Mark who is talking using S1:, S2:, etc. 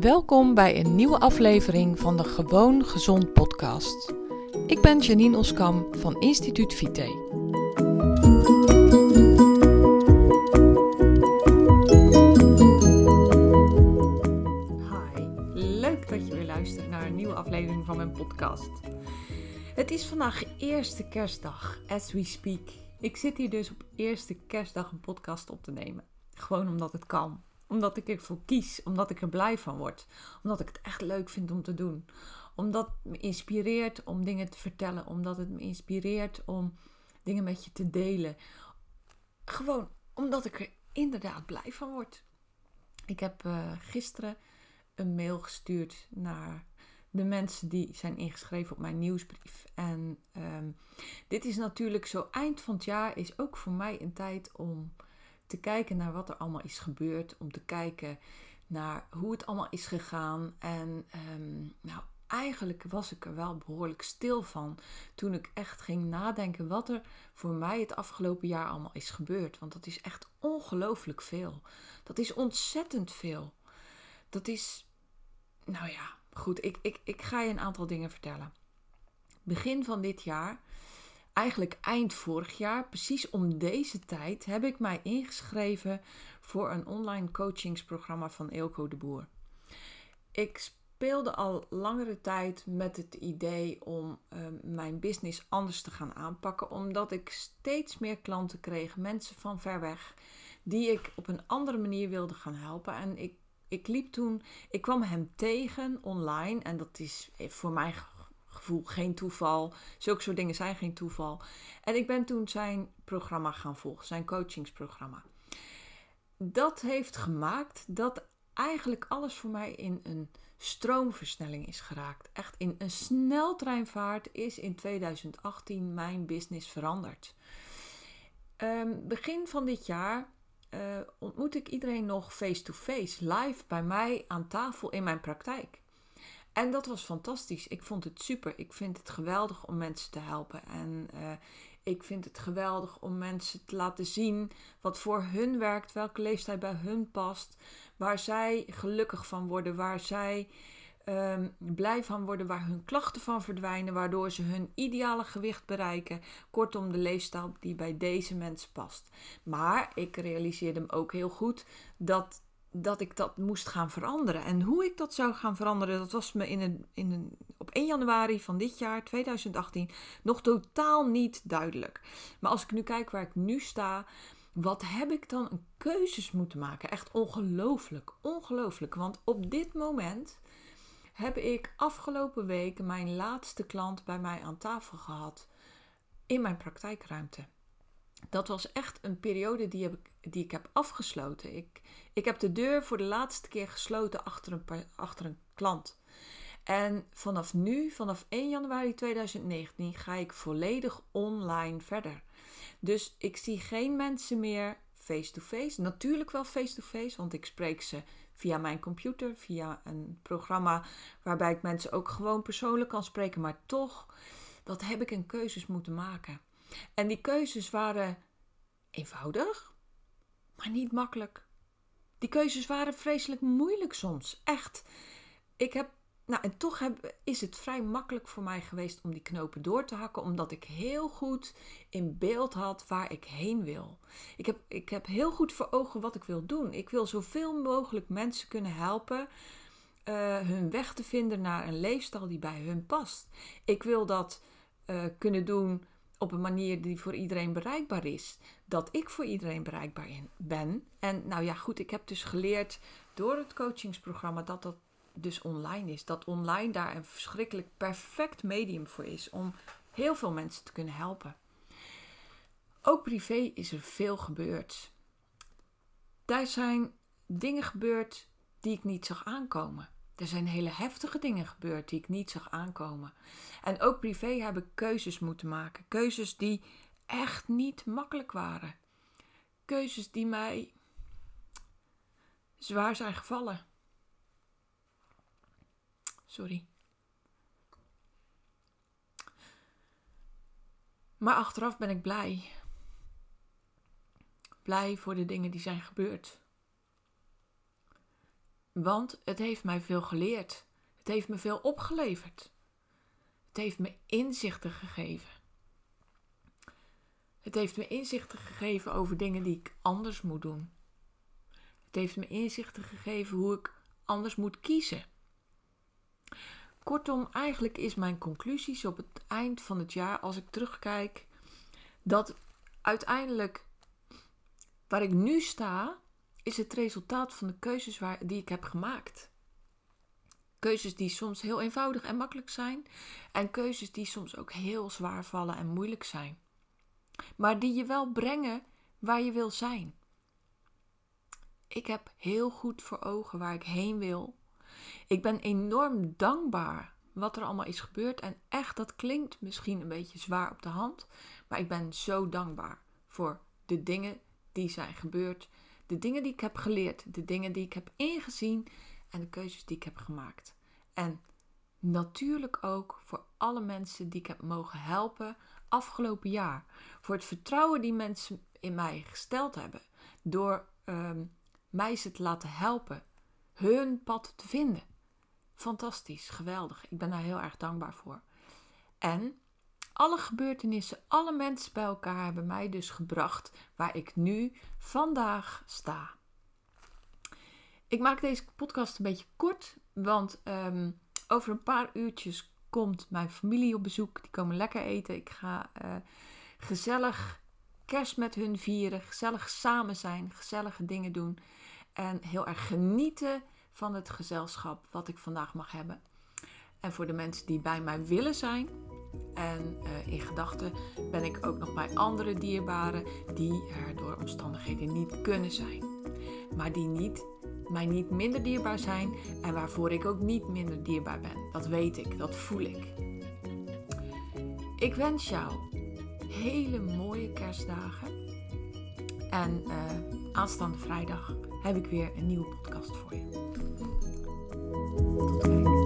S1: Welkom bij een nieuwe aflevering van de Gewoon Gezond podcast. Ik ben Janine Oskam van Instituut Vite. Hi, leuk dat je weer luistert naar een nieuwe aflevering van mijn podcast. Het is vandaag eerste kerstdag, as we speak. Ik zit hier dus op eerste kerstdag een podcast op te nemen. Gewoon omdat het kan omdat ik ervoor kies, omdat ik er blij van word, omdat ik het echt leuk vind om te doen, omdat het me inspireert om dingen te vertellen, omdat het me inspireert om dingen met je te delen. Gewoon omdat ik er inderdaad blij van word. Ik heb uh, gisteren een mail gestuurd naar de mensen die zijn ingeschreven op mijn nieuwsbrief. En um, dit is natuurlijk zo eind van het jaar is ook voor mij een tijd om te kijken naar wat er allemaal is gebeurd, om te kijken naar hoe het allemaal is gegaan. En um, nou, eigenlijk was ik er wel behoorlijk stil van toen ik echt ging nadenken wat er voor mij het afgelopen jaar allemaal is gebeurd. Want dat is echt ongelooflijk veel. Dat is ontzettend veel. Dat is, nou ja, goed, ik, ik, ik ga je een aantal dingen vertellen. Begin van dit jaar eigenlijk eind vorig jaar, precies om deze tijd, heb ik mij ingeschreven voor een online coachingsprogramma van Eelco de Boer. Ik speelde al langere tijd met het idee om ehm, mijn business anders te gaan aanpakken, omdat ik steeds meer klanten kreeg, mensen van ver weg, die ik op een andere manier wilde gaan helpen. En ik, ik liep toen, ik kwam hem tegen online en dat is voor mij gevoel geen toeval. Zulke soort dingen zijn geen toeval. En ik ben toen zijn programma gaan volgen, zijn coachingsprogramma. Dat heeft gemaakt dat eigenlijk alles voor mij in een stroomversnelling is geraakt. Echt in een sneltreinvaart is in 2018 mijn business veranderd. Um, begin van dit jaar uh, ontmoet ik iedereen nog face-to-face, -face, live bij mij aan tafel in mijn praktijk. En dat was fantastisch. Ik vond het super. Ik vind het geweldig om mensen te helpen. En uh, ik vind het geweldig om mensen te laten zien wat voor hun werkt, welke leeftijd bij hun past, waar zij gelukkig van worden, waar zij um, blij van worden, waar hun klachten van verdwijnen, waardoor ze hun ideale gewicht bereiken. Kortom, de leefstijl die bij deze mensen past. Maar ik realiseerde me ook heel goed dat dat ik dat moest gaan veranderen. En hoe ik dat zou gaan veranderen, dat was me in een, in een, op 1 januari van dit jaar, 2018, nog totaal niet duidelijk. Maar als ik nu kijk waar ik nu sta, wat heb ik dan een keuzes moeten maken? Echt ongelooflijk, ongelooflijk. Want op dit moment heb ik afgelopen week mijn laatste klant bij mij aan tafel gehad in mijn praktijkruimte dat was echt een periode die, heb ik, die ik heb afgesloten. Ik, ik heb de deur voor de laatste keer gesloten achter een, achter een klant. En vanaf nu, vanaf 1 januari 2019, ga ik volledig online verder. Dus ik zie geen mensen meer face-to-face. Natuurlijk wel face-to-face, want ik spreek ze via mijn computer, via een programma waarbij ik mensen ook gewoon persoonlijk kan spreken. Maar toch, dat heb ik een keuzes moeten maken. En die keuzes waren eenvoudig, maar niet makkelijk. Die keuzes waren vreselijk moeilijk soms. Echt. Ik heb. Nou, en toch heb, is het vrij makkelijk voor mij geweest om die knopen door te hakken, omdat ik heel goed in beeld had waar ik heen wil. Ik heb, ik heb heel goed voor ogen wat ik wil doen. Ik wil zoveel mogelijk mensen kunnen helpen uh, hun weg te vinden naar een leefstijl die bij hun past. Ik wil dat uh, kunnen doen op een manier die voor iedereen bereikbaar is. Dat ik voor iedereen bereikbaar ben. En nou ja, goed, ik heb dus geleerd door het coachingsprogramma dat dat dus online is. Dat online daar een verschrikkelijk perfect medium voor is om heel veel mensen te kunnen helpen. Ook privé is er veel gebeurd. Daar zijn dingen gebeurd die ik niet zag aankomen. Er zijn hele heftige dingen gebeurd die ik niet zag aankomen. En ook privé heb ik keuzes moeten maken. Keuzes die echt niet makkelijk waren. Keuzes die mij zwaar zijn gevallen. Sorry. Maar achteraf ben ik blij. Blij voor de dingen die zijn gebeurd Want het heeft mij veel geleerd. Het heeft me veel opgeleverd. Het heeft me inzichten gegeven. Het heeft me inzichten gegeven over dingen die ik anders moet doen. Het heeft me inzichten gegeven hoe ik anders moet kiezen. Kortom, eigenlijk is mijn conclusies op het eind van het jaar, als ik terugkijk, dat uiteindelijk waar ik nu sta, is het resultaat van de keuzes waar, die ik heb gemaakt. Keuzes die soms heel eenvoudig en makkelijk zijn, en keuzes die soms ook heel zwaar vallen en moeilijk zijn, maar die je wel brengen waar je wil zijn. Ik heb heel goed voor ogen waar ik heen wil. Ik ben enorm dankbaar wat er allemaal is gebeurd. En echt, dat klinkt misschien een beetje zwaar op de hand. Maar ik ben zo dankbaar voor de dingen die zijn gebeurd. De dingen die ik heb geleerd. De dingen die ik heb ingezien. En de keuzes die ik heb gemaakt. En natuurlijk ook voor alle mensen die ik heb mogen helpen afgelopen jaar. Voor het vertrouwen die mensen in mij gesteld hebben. Door um, mij ze te laten helpen hun pad te vinden. Fantastisch, geweldig. Ik ben daar heel erg dankbaar voor. En alle gebeurtenissen, alle mensen bij elkaar hebben mij dus gebracht waar ik nu vandaag sta. Ik maak deze podcast een beetje kort, want ehm, over een paar uurtjes komt mijn familie op bezoek. Die komen lekker eten. Ik ga uh, gezellig kerst met hun vieren, gezellig samen zijn, gezellige dingen doen. En heel erg genieten van het gezelschap wat ik vandaag mag hebben. En voor de mensen die bij mij willen zijn. En uh, in gedachten ben ik ook nog bij andere dierbaren die er door omstandigheden niet kunnen zijn. Maar die niet, mij niet minder dierbaar zijn en waarvoor ik ook niet minder dierbaar ben. Dat weet ik, dat voel ik. Ik wens jou hele mooie kerstdagen. En uh, aanstaande vrijdag heb ik weer een nieuwe podcast voor je. Tot.